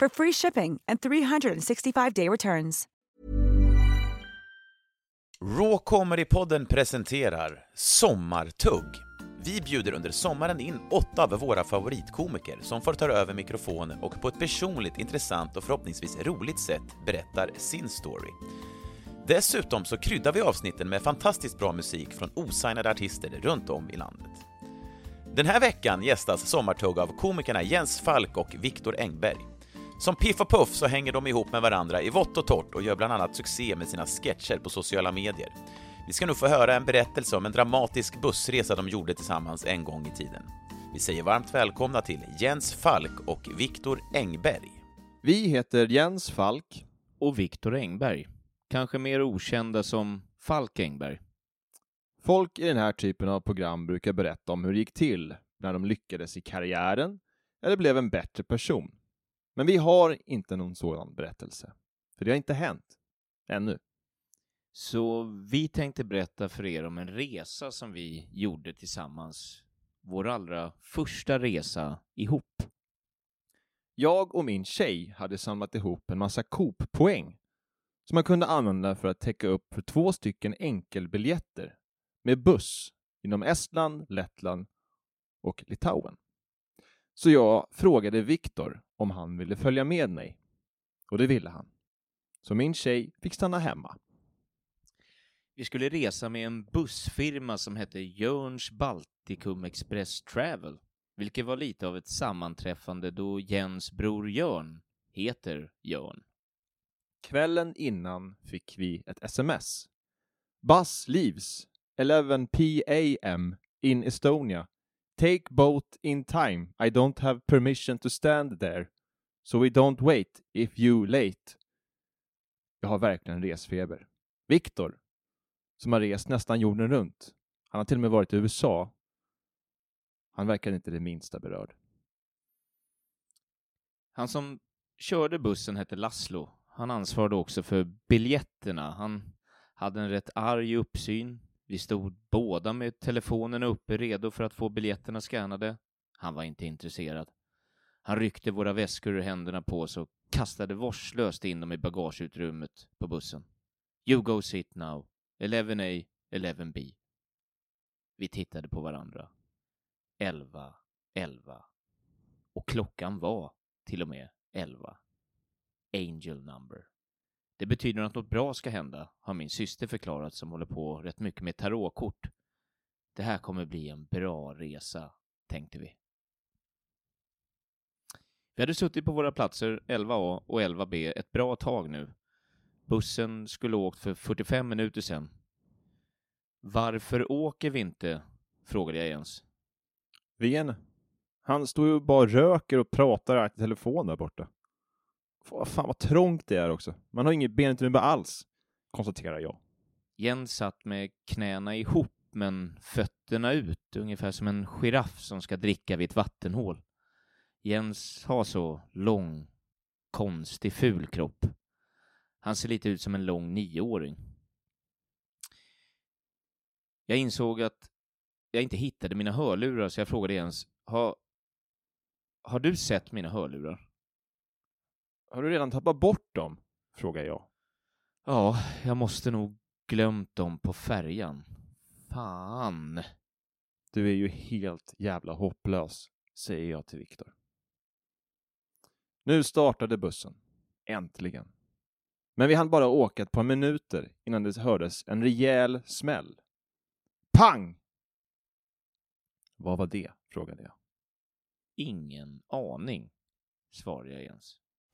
for free shipping and 365-day returns. Raw Comedy-podden presenterar Sommartugg. Vi bjuder under sommaren in åtta av våra favoritkomiker som får ta över mikrofonen och på ett personligt, intressant och förhoppningsvis roligt sätt berättar sin story. Dessutom så kryddar vi avsnitten med fantastiskt bra musik från osignade artister runt om i landet. Den här veckan gästas Sommartugg av komikerna Jens Falk och Viktor Engberg. Som Piff och Puff så hänger de ihop med varandra i vått och torrt och gör bland annat succé med sina sketcher på sociala medier. Vi ska nu få höra en berättelse om en dramatisk bussresa de gjorde tillsammans en gång i tiden. Vi säger varmt välkomna till Jens Falk och Viktor Engberg. Vi heter Jens Falk. och Viktor Engberg, kanske mer okända som Falk Engberg. Folk i den här typen av program brukar berätta om hur det gick till när de lyckades i karriären eller blev en bättre person. Men vi har inte någon sådan berättelse. För det har inte hänt. Ännu. Så vi tänkte berätta för er om en resa som vi gjorde tillsammans. Vår allra första resa ihop. Jag och min tjej hade samlat ihop en massa Coop-poäng som man kunde använda för att täcka upp för två stycken enkelbiljetter med buss inom Estland, Lettland och Litauen. Så jag frågade Viktor om han ville följa med mig. Och det ville han. Så min tjej fick stanna hemma. Vi skulle resa med en bussfirma som hette Jörns Baltikum Express Travel, vilket var lite av ett sammanträffande då Jens bror Jörn heter Jörn. Kvällen innan fick vi ett sms. Bus leaves 11 p.am in Estonia. Take boat in time. I don't have permission to stand there. So we don't wait if you late. Jag har verkligen resfeber. Viktor, som har rest nästan jorden runt. Han har till och med varit i USA. Han verkar inte det minsta berörd. Han som körde bussen hette Laszlo. Han ansvarade också för biljetterna. Han hade en rätt arg uppsyn. Vi stod båda med telefonerna uppe redo för att få biljetterna skannade. Han var inte intresserad. Han ryckte våra väskor ur händerna på oss och kastade vårdslöst in dem i bagageutrymmet på bussen. You go sit now. 11A, 11B. Vi tittade på varandra. 11, 11. Och klockan var till och med 11. Angel number. Det betyder att något bra ska hända, har min syster förklarat som håller på rätt mycket med tarotkort. Det här kommer bli en bra resa, tänkte vi. Vi hade suttit på våra platser 11A och 11B ett bra tag nu. Bussen skulle åkt för 45 minuter sedan. Varför åker vi inte? frågade jag Jens. Ven. Han står ju bara och röker och pratar i telefon där borta. Fan vad trångt det är också. Man har inget benutrymme alls, konstaterar jag. Jens satt med knäna ihop men fötterna ut, ungefär som en giraff som ska dricka vid ett vattenhål. Jens har så lång, konstig, ful kropp. Han ser lite ut som en lång nioåring. Jag insåg att jag inte hittade mina hörlurar så jag frågade Jens, har, har du sett mina hörlurar? Har du redan tappat bort dem? frågar jag. Ja, jag måste nog glömt dem på färjan. Fan. Du är ju helt jävla hopplös, säger jag till Viktor. Nu startade bussen. Äntligen. Men vi hann bara åka ett par minuter innan det hördes en rejäl smäll. Pang! Vad var det? frågade jag. Ingen aning, svarade jag Jens.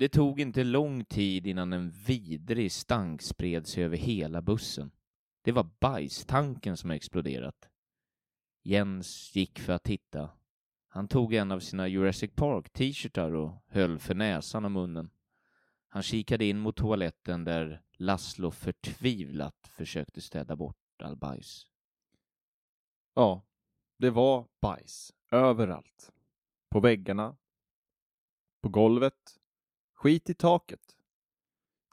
Det tog inte lång tid innan en vidrig stank spred sig över hela bussen. Det var bajstanken som exploderat. Jens gick för att titta. Han tog en av sina Jurassic Park-t-shirtar och höll för näsan och munnen. Han kikade in mot toaletten där Laszlo förtvivlat försökte städa bort all bajs. Ja, det var bajs överallt. På väggarna, på golvet, skit i taket.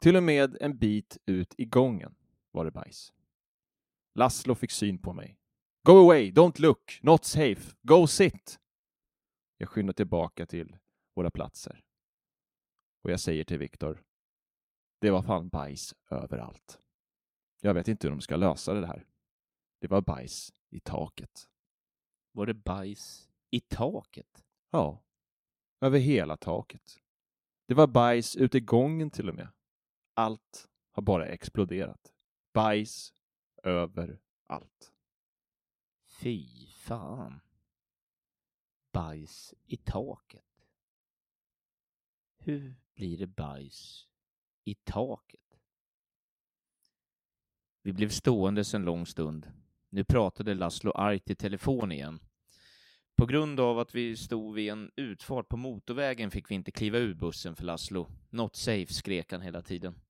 Till och med en bit ut i gången var det bajs. Laszlo fick syn på mig. Go away, don't look, not safe, go sit! Jag skyndar tillbaka till våra platser. Och jag säger till Viktor. Det var fan bajs överallt. Jag vet inte hur de ska lösa det här. Det var bajs i taket. Var det bajs i taket? Ja, över hela taket. Det var bajs ute i gången till och med. Allt har bara exploderat. Bajs överallt. Fy fan. Bajs i taket. Hur blir det bajs i taket? Vi blev stående en lång stund. Nu pratade Laszlo argt i telefon igen. På grund av att vi stod vid en utfart på motorvägen fick vi inte kliva ur bussen för Laszlo. Not safe, skrek han hela tiden.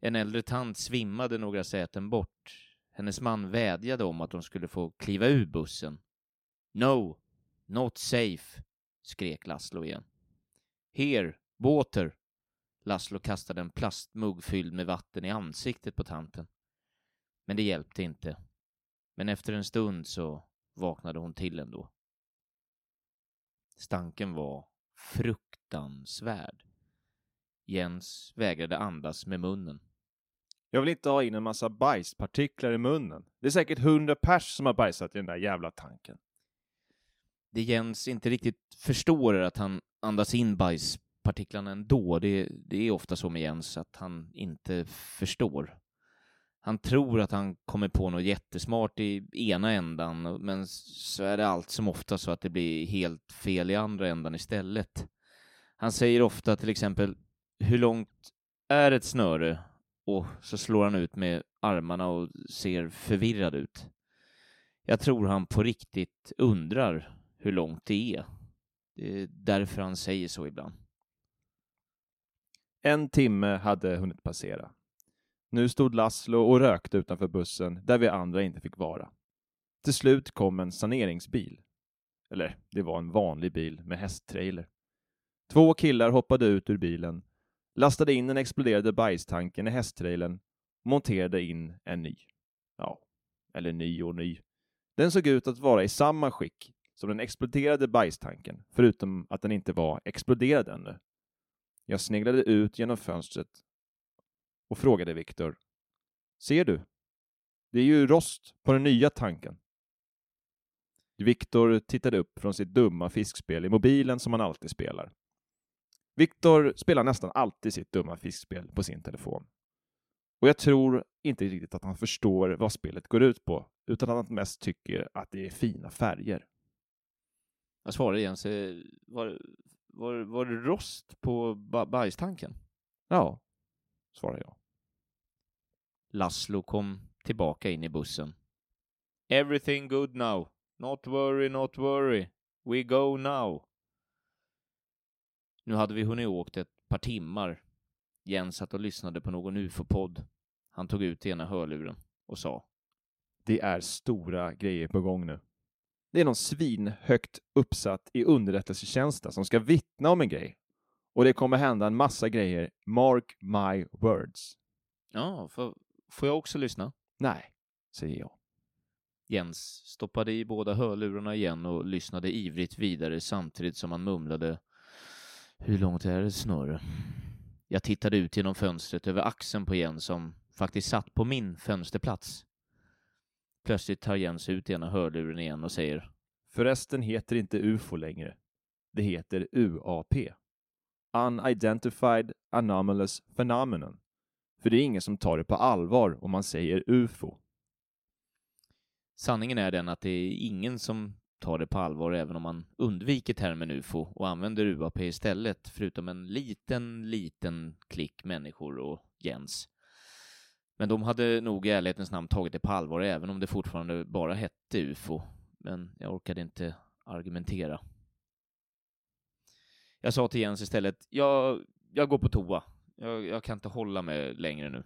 En äldre tant svimmade några säten bort. Hennes man vädjade om att de skulle få kliva ur bussen. No, not safe, skrek Laszlo igen. Here, water. Laszlo kastade en plastmugg fylld med vatten i ansiktet på tanten. Men det hjälpte inte. Men efter en stund så vaknade hon till ändå. Stanken var fruktansvärd. Jens vägrade andas med munnen. Jag vill inte ha in en massa bajspartiklar i munnen. Det är säkert hundra pers som har bajsat i den där jävla tanken. Det Jens inte riktigt förstår är att han andas in bajspartiklarna ändå. Det, det är ofta så med Jens att han inte förstår. Han tror att han kommer på något jättesmart i ena ändan, men så är det allt som ofta så att det blir helt fel i andra ändan istället. Han säger ofta till exempel ”Hur långt är ett snöre?” och så slår han ut med armarna och ser förvirrad ut. Jag tror han på riktigt undrar hur långt det är. Det är därför han säger så ibland. En timme hade hunnit passera. Nu stod Laszlo och rökte utanför bussen där vi andra inte fick vara. Till slut kom en saneringsbil. Eller, det var en vanlig bil med hästtrailer. Två killar hoppade ut ur bilen, lastade in den exploderade bajstanken i hästtrailern och monterade in en ny. Ja, eller ny och ny. Den såg ut att vara i samma skick som den exploderade bajstanken, förutom att den inte var exploderad ännu. Jag sneglade ut genom fönstret och frågade Viktor. Ser du? Det är ju rost på den nya tanken. Viktor tittade upp från sitt dumma fiskspel i mobilen som han alltid spelar. Viktor spelar nästan alltid sitt dumma fiskspel på sin telefon. Och jag tror inte riktigt att han förstår vad spelet går ut på, utan att han mest tycker att det är fina färger. Jag svarade Jens, eh, var, var, var det rost på ba- bajstanken? Ja, svarar jag. Laszlo kom tillbaka in i bussen. Everything good now. Not worry, not worry. We go now. Nu hade vi hunnit åkt ett par timmar. Jens satt och lyssnade på någon ufo-podd. Han tog ut ena hörluren och sa Det är stora grejer på gång nu. Det är någon svinhögt uppsatt i underrättelsetjänsten som ska vittna om en grej. Och det kommer hända en massa grejer. Mark my words. Ja, får, får jag också lyssna? Nej, säger jag. Jens stoppade i båda hörlurarna igen och lyssnade ivrigt vidare samtidigt som han mumlade Hur långt är det snöre? Jag tittade ut genom fönstret över axeln på Jens som faktiskt satt på min fönsterplats. Plötsligt tar Jens ut ena hörluren igen och säger Förresten heter inte UFO längre. Det heter UAP. Unidentified Anomalous Phenomenon. För det är ingen som tar det på allvar om man säger UFO. Sanningen är den att det är ingen som tar det på allvar även om man undviker termen UFO och använder UAP istället, förutom en liten, liten klick människor och Jens. Men de hade nog i ärlighetens namn tagit det på allvar även om det fortfarande bara hette UFO. Men jag orkade inte argumentera. Jag sa till Jens istället, jag, jag går på toa. Jag, jag kan inte hålla mig längre nu.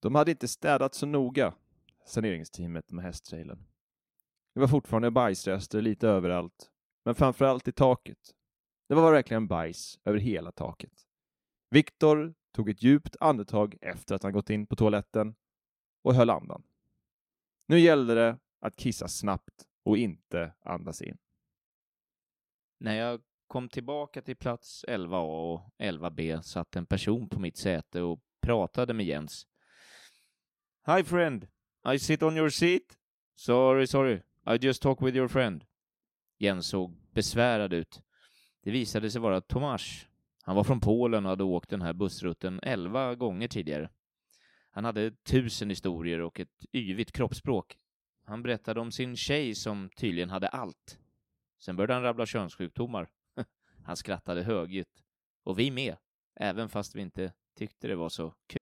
De hade inte städat så noga, saneringsteamet med hästtrailern. Det var fortfarande bajsrester lite överallt, men framförallt i taket. Det var verkligen bajs över hela taket. Viktor tog ett djupt andetag efter att han gått in på toaletten och höll andan. Nu gällde det att kissa snabbt och inte andas in. När jag kom tillbaka till plats 11A och 11B satt en person på mitt säte och pratade med Jens. Hi friend, I sit on your seat? Sorry, sorry, I just talk with your friend. Jens såg besvärad ut. Det visade sig vara Tomas. Han var från Polen och hade åkt den här bussrutten elva gånger tidigare. Han hade tusen historier och ett yvigt kroppsspråk. Han berättade om sin tjej som tydligen hade allt. Sen började han rabbla könssjukdomar. Han skrattade högljutt. Och vi med, även fast vi inte tyckte det var så kul.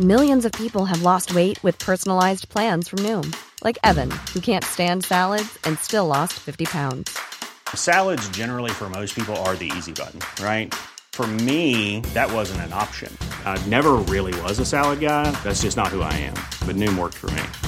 Millions of people have lost weight with personalized plans from Noom, like Evan, who can't stand salads and still lost 50 pounds. Salads, generally, for most people, are the easy button, right? For me, that wasn't an option. I never really was a salad guy. That's just not who I am. But Noom worked for me.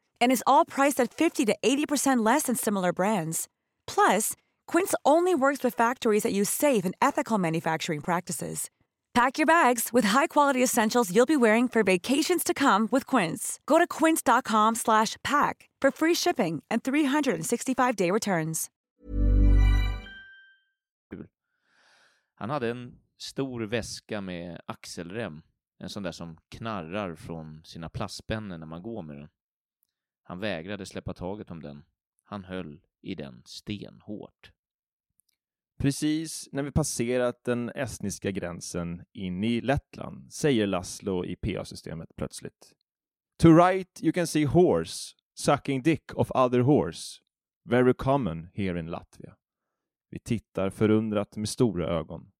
And is all priced at 50 to 80% less than similar brands. Plus, Quince only works with factories that use safe and ethical manufacturing practices. Pack your bags with high-quality essentials you'll be wearing for vacations to come with Quince. Go to quince.com slash pack for free shipping and 365-day returns. Han hade en stor väska med axelrem, en sån där som knarrar från sina plastpennor när man går med den. Han vägrade släppa taget om den. Han höll i den stenhårt. Precis när vi passerat den estniska gränsen in i Lettland säger Laszlo i PA-systemet plötsligt. To right you can see horse sucking dick of other horse. Very common here in Latvia. Vi tittar förundrat med stora ögon.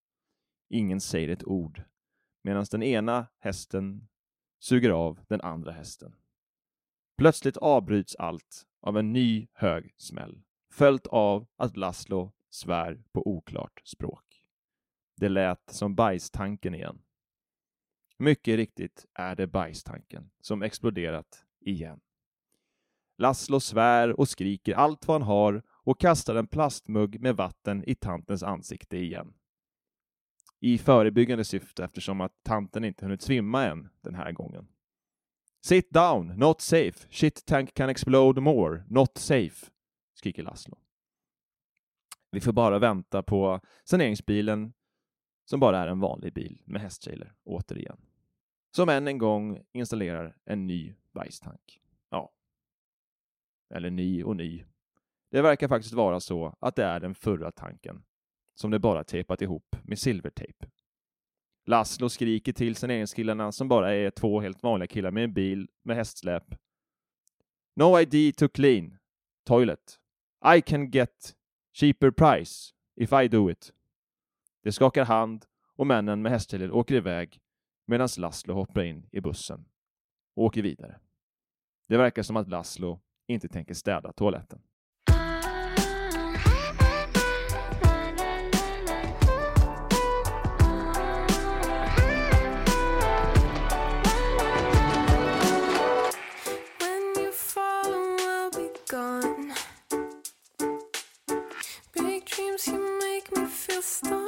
Ingen säger ett ord, medan den ena hästen suger av den andra hästen. Plötsligt avbryts allt av en ny hög smäll, följt av att Laszlo svär på oklart språk. Det lät som bajstanken igen. Mycket riktigt är det bajstanken som exploderat igen. Laszlo svär och skriker allt vad han har och kastar en plastmugg med vatten i tantens ansikte igen. I förebyggande syfte eftersom att tanten inte hunnit svimma än den här gången. Sit down, not safe, shit tank can explode more, not safe, skriker Laszlo. Vi får bara vänta på saneringsbilen som bara är en vanlig bil med hästtrailer, återigen. Som än en gång installerar en ny bajstank. Ja. Eller ny och ny. Det verkar faktiskt vara så att det är den förra tanken som det bara tejpat ihop med silvertejp. Laszlo skriker till saneringskillarna som bara är två helt vanliga killar med en bil med hästsläp. No ID to clean. Toilet. I can get cheaper price if I do it. De skakar hand och männen med hästtrailer åker iväg medan Laszlo hoppar in i bussen och åker vidare. Det verkar som att Laszlo inte tänker städa toaletten. crystal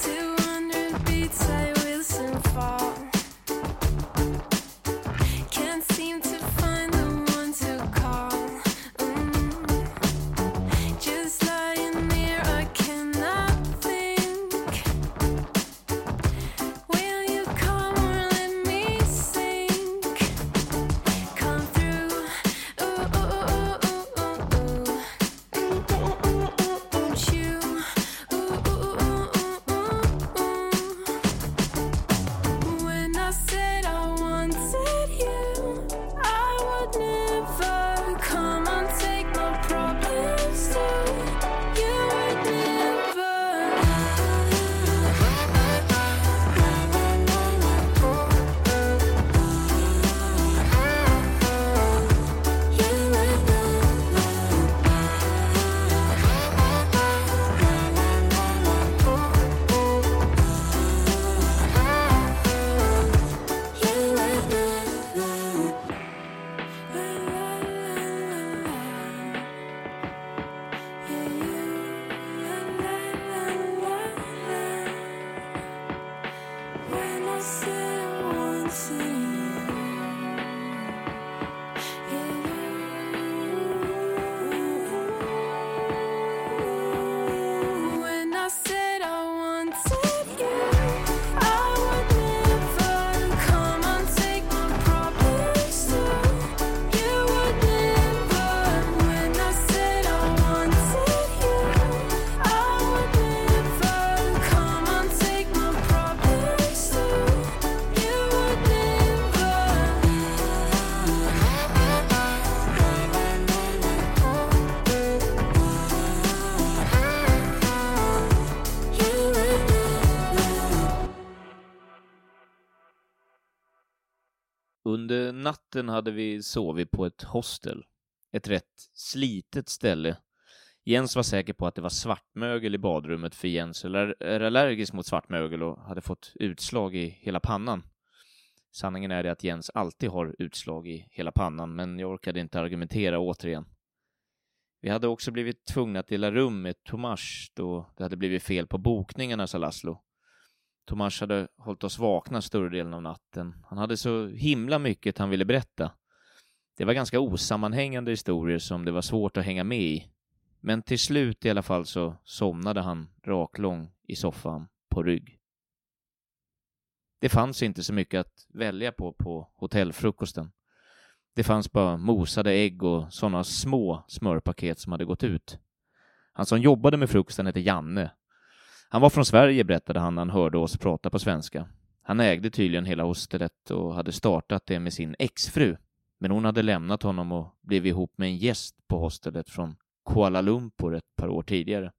Two hundred beats I will soon fall. Natten hade vi sovit på ett hostel. Ett rätt slitet ställe. Jens var säker på att det var svartmögel i badrummet för Jens är allergisk mot svartmögel och hade fått utslag i hela pannan. Sanningen är det att Jens alltid har utslag i hela pannan, men jag orkade inte argumentera återigen. Vi hade också blivit tvungna att dela rum med Tomas då det hade blivit fel på bokningarna, sa Laszlo. Tomas hade hållit oss vakna större delen av natten. Han hade så himla mycket han ville berätta. Det var ganska osammanhängande historier som det var svårt att hänga med i. Men till slut i alla fall så somnade han raklång i soffan på rygg. Det fanns inte så mycket att välja på på hotellfrukosten. Det fanns bara mosade ägg och sådana små smörpaket som hade gått ut. Han som jobbade med frukosten hette Janne. Han var från Sverige, berättade han när han hörde oss prata på svenska. Han ägde tydligen hela hostelet och hade startat det med sin exfru. Men hon hade lämnat honom och blivit ihop med en gäst på hostelet från Kuala Lumpur ett par år tidigare.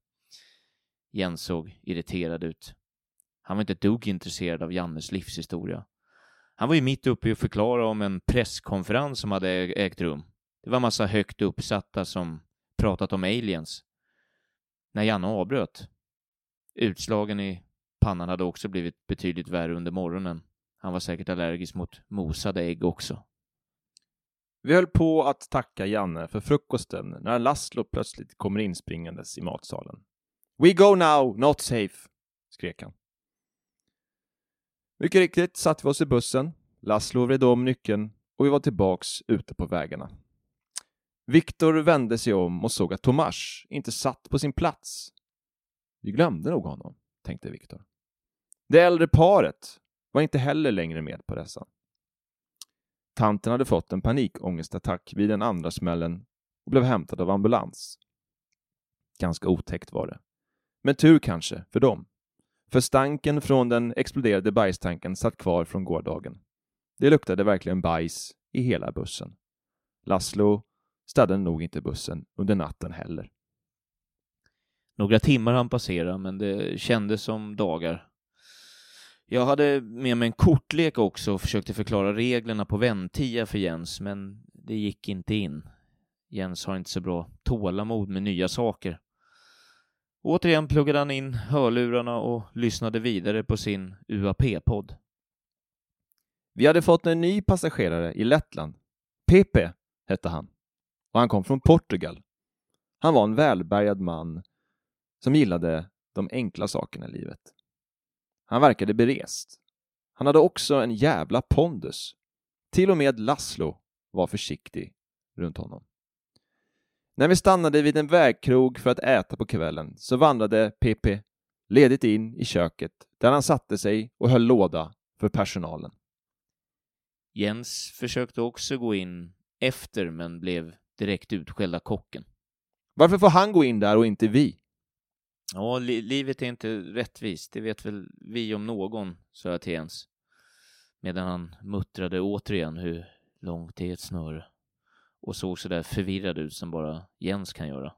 Jens såg irriterad ut. Han var inte ett dugg intresserad av Jannes livshistoria. Han var ju mitt uppe i att förklara om en presskonferens som hade ägt rum. Det var massa högt uppsatta som pratat om aliens. När Janne avbröt. Utslagen i pannan hade också blivit betydligt värre under morgonen. Han var säkert allergisk mot mosade ägg också. Vi höll på att tacka Janne för frukosten när Laszlo plötsligt kommer inspringandes i matsalen. We go now, not safe, skrek han. Mycket riktigt satte vi oss i bussen. Laszlo vred om nyckeln och vi var tillbaks ute på vägarna. Viktor vände sig om och såg att Tomas inte satt på sin plats. Vi glömde nog honom, tänkte Viktor. Det äldre paret var inte heller längre med på resan. Tanten hade fått en panikångestattack vid den andra smällen och blev hämtad av ambulans. Ganska otäckt var det. Men tur kanske för dem. För stanken från den exploderade bajstanken satt kvar från gårdagen. Det luktade verkligen bajs i hela bussen. Laszlo städade nog inte bussen under natten heller. Några timmar han passera, men det kändes som dagar. Jag hade med mig en kortlek också och försökte förklara reglerna på väntia för Jens, men det gick inte in. Jens har inte så bra tålamod med nya saker. Återigen pluggade han in hörlurarna och lyssnade vidare på sin UAP-podd. Vi hade fått en ny passagerare i Lettland. Pepe hette han. Och han kom från Portugal. Han var en välbärgad man som gillade de enkla sakerna i livet. Han verkade berest. Han hade också en jävla pondus. Till och med Laszlo var försiktig runt honom. När vi stannade vid en vägkrog för att äta på kvällen så vandrade Pepe ledigt in i köket där han satte sig och höll låda för personalen. Jens försökte också gå in efter, men blev direkt utskälld av kocken. Varför får han gå in där och inte vi? Ja, li livet är inte rättvist, det vet väl vi om någon, sa jag till Jens. Medan han muttrade återigen hur långt är ett snöre och såg så där förvirrad ut som bara Jens kan göra.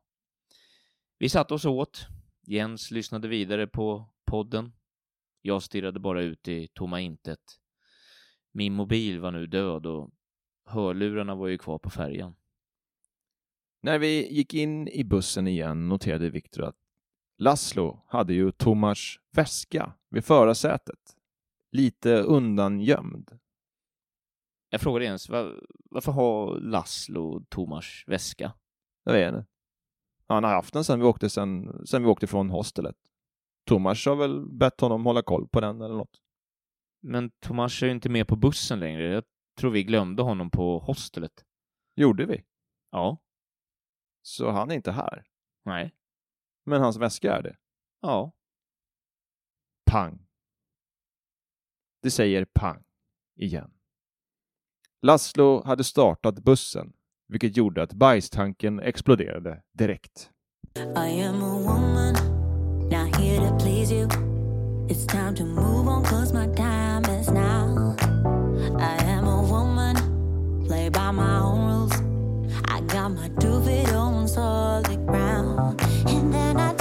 Vi satte oss åt. Jens lyssnade vidare på podden. Jag stirrade bara ut i tomma intet. Min mobil var nu död och hörlurarna var ju kvar på färjan. När vi gick in i bussen igen noterade Viktor att Laszlo hade ju Tomas väska vid förarsätet. Lite undangömd. Jag frågade Jens, var, varför har Laszlo Tomas väska? Jag vet inte. Han har haft den sen vi åkte, sen, sen vi åkte från hostelet. Tomas har väl bett honom hålla koll på den eller något. Men Tomas är ju inte med på bussen längre. Jag tror vi glömde honom på hostelet. Gjorde vi? Ja. Så han är inte här. Nej. Men hans väska är det. Ja. Pang. Det säger pang. Igen. Laszlo hade startat bussen, vilket gjorde att bajstanken exploderade direkt. I am a woman, not here to please you. It's time to move on, cause my time is now. I am a woman, play by my own rules. I got my feet on solid ground. And then I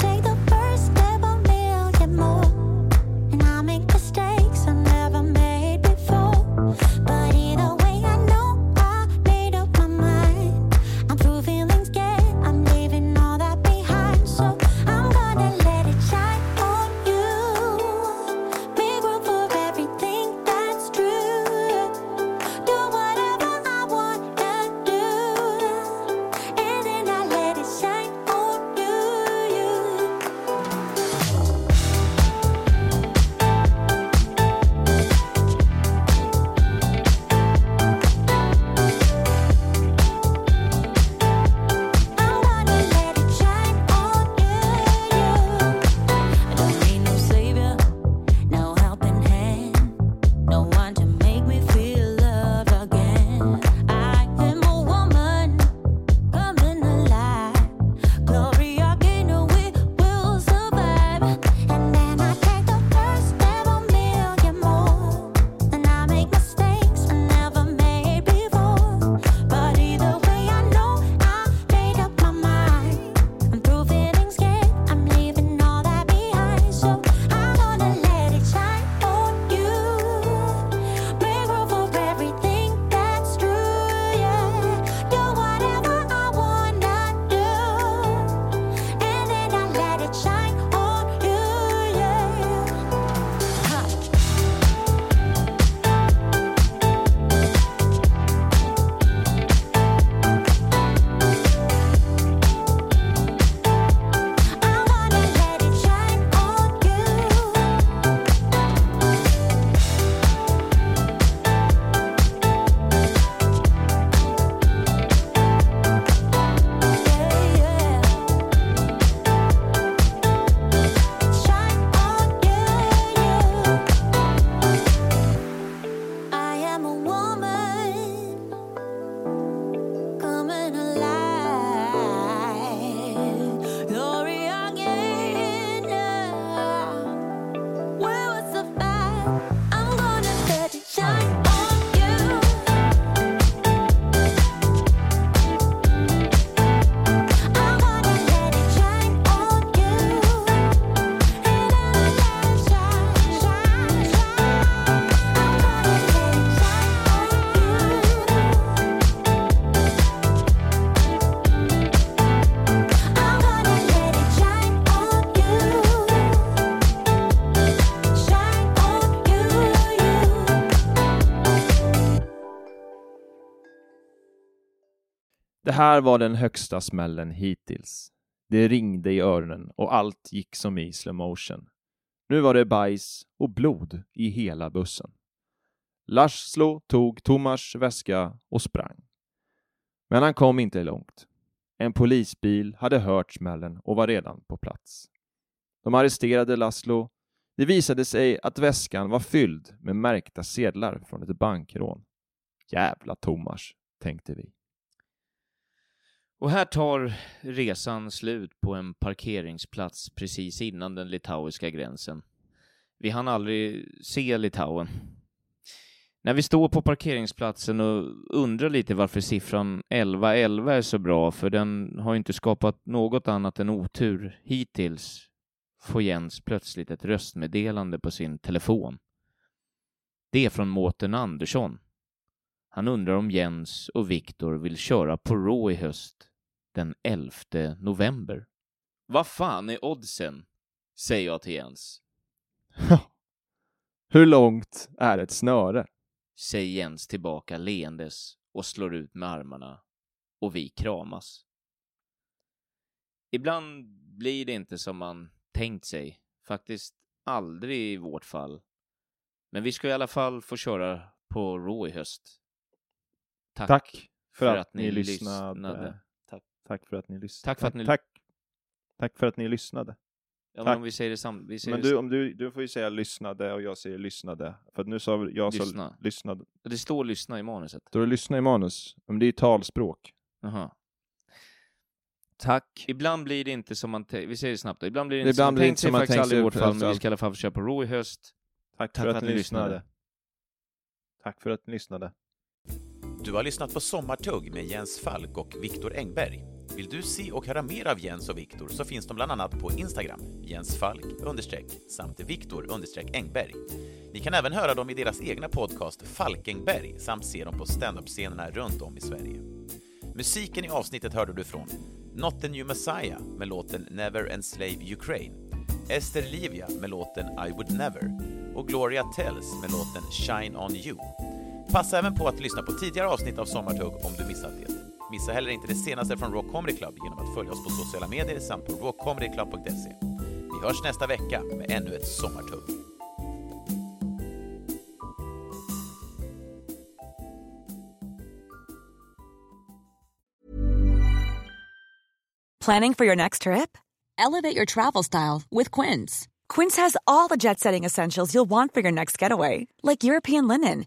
här var den högsta smällen hittills. Det ringde i öronen och allt gick som i slow motion. Nu var det bajs och blod i hela bussen. Laszlo tog Tomas väska och sprang. Men han kom inte långt. En polisbil hade hört smällen och var redan på plats. De arresterade Laszlo. Det visade sig att väskan var fylld med märkta sedlar från ett bankrån. Jävla Tomas, tänkte vi. Och här tar resan slut på en parkeringsplats precis innan den litauiska gränsen. Vi hann aldrig se Litauen. När vi står på parkeringsplatsen och undrar lite varför siffran 1111 är så bra, för den har ju inte skapat något annat än otur hittills, får Jens plötsligt ett röstmeddelande på sin telefon. Det är från Mårten Andersson. Han undrar om Jens och Viktor vill köra på Raw i höst den 11 november. Vad fan är oddsen? Säger jag till Jens. Hur långt är ett snöre? Säger Jens tillbaka leendes och slår ut med armarna. Och vi kramas. Ibland blir det inte som man tänkt sig. Faktiskt aldrig i vårt fall. Men vi ska i alla fall få köra på Raw i höst. Tack, Tack för, att, ni lyssnade. lyssnade. Tack. Tack för att ni lyssnade. Tack för att ni- Tack. Tack för att ni lyssnade. Ja, men om vi säger det sam... Vi säger Men det... du, om du, du får ju säga lyssnade och jag säger lyssnade. För att nu sa jag Lyssna. sa lyssnade. det står lyssna i manuset. Då du lyssnar i manus. Men det är ju talspråk. Jaha. Tack. Ibland blir det inte som man tänkt. Vi säger det snabbt då. Ibland blir det inte Ibland som man det tänkt sig faktiskt tänkt aldrig i vårt för fall, men vi ska i alla fall köra på Raw i höst. Tack, Tack för att, ni lyssnade. Tack för att ni lyssnade. Du har lyssnat på Sommartugg med Jens Falk och Viktor Engberg. Vill du se och höra mer av Jens och Viktor så finns de bland annat på Instagram, Jens Falk understreck samt Viktor understreck Engberg. Ni kan även höra dem i deras egna podcast Falkenberg samt se dem på standup-scenerna runt om i Sverige. Musiken i avsnittet hörde du från Not the New Messiah med låten Never Enslave Ukraine, Esther Livia med låten I Would Never och Gloria Tells med låten Shine On You. Passa även på att lyssna på tidigare avsnitt av Sommartugg om du missat det. Missa heller inte det senaste från Raw Comedy Club genom att följa oss på sociala medier samt på rawcomedyclub.se. Vi hörs nästa vecka med ännu ett Sommartugg. Planning for your next trip? Elevate your travel style with Quince. Quince has all the jet setting essentials you'll want for your next getaway, like European linen,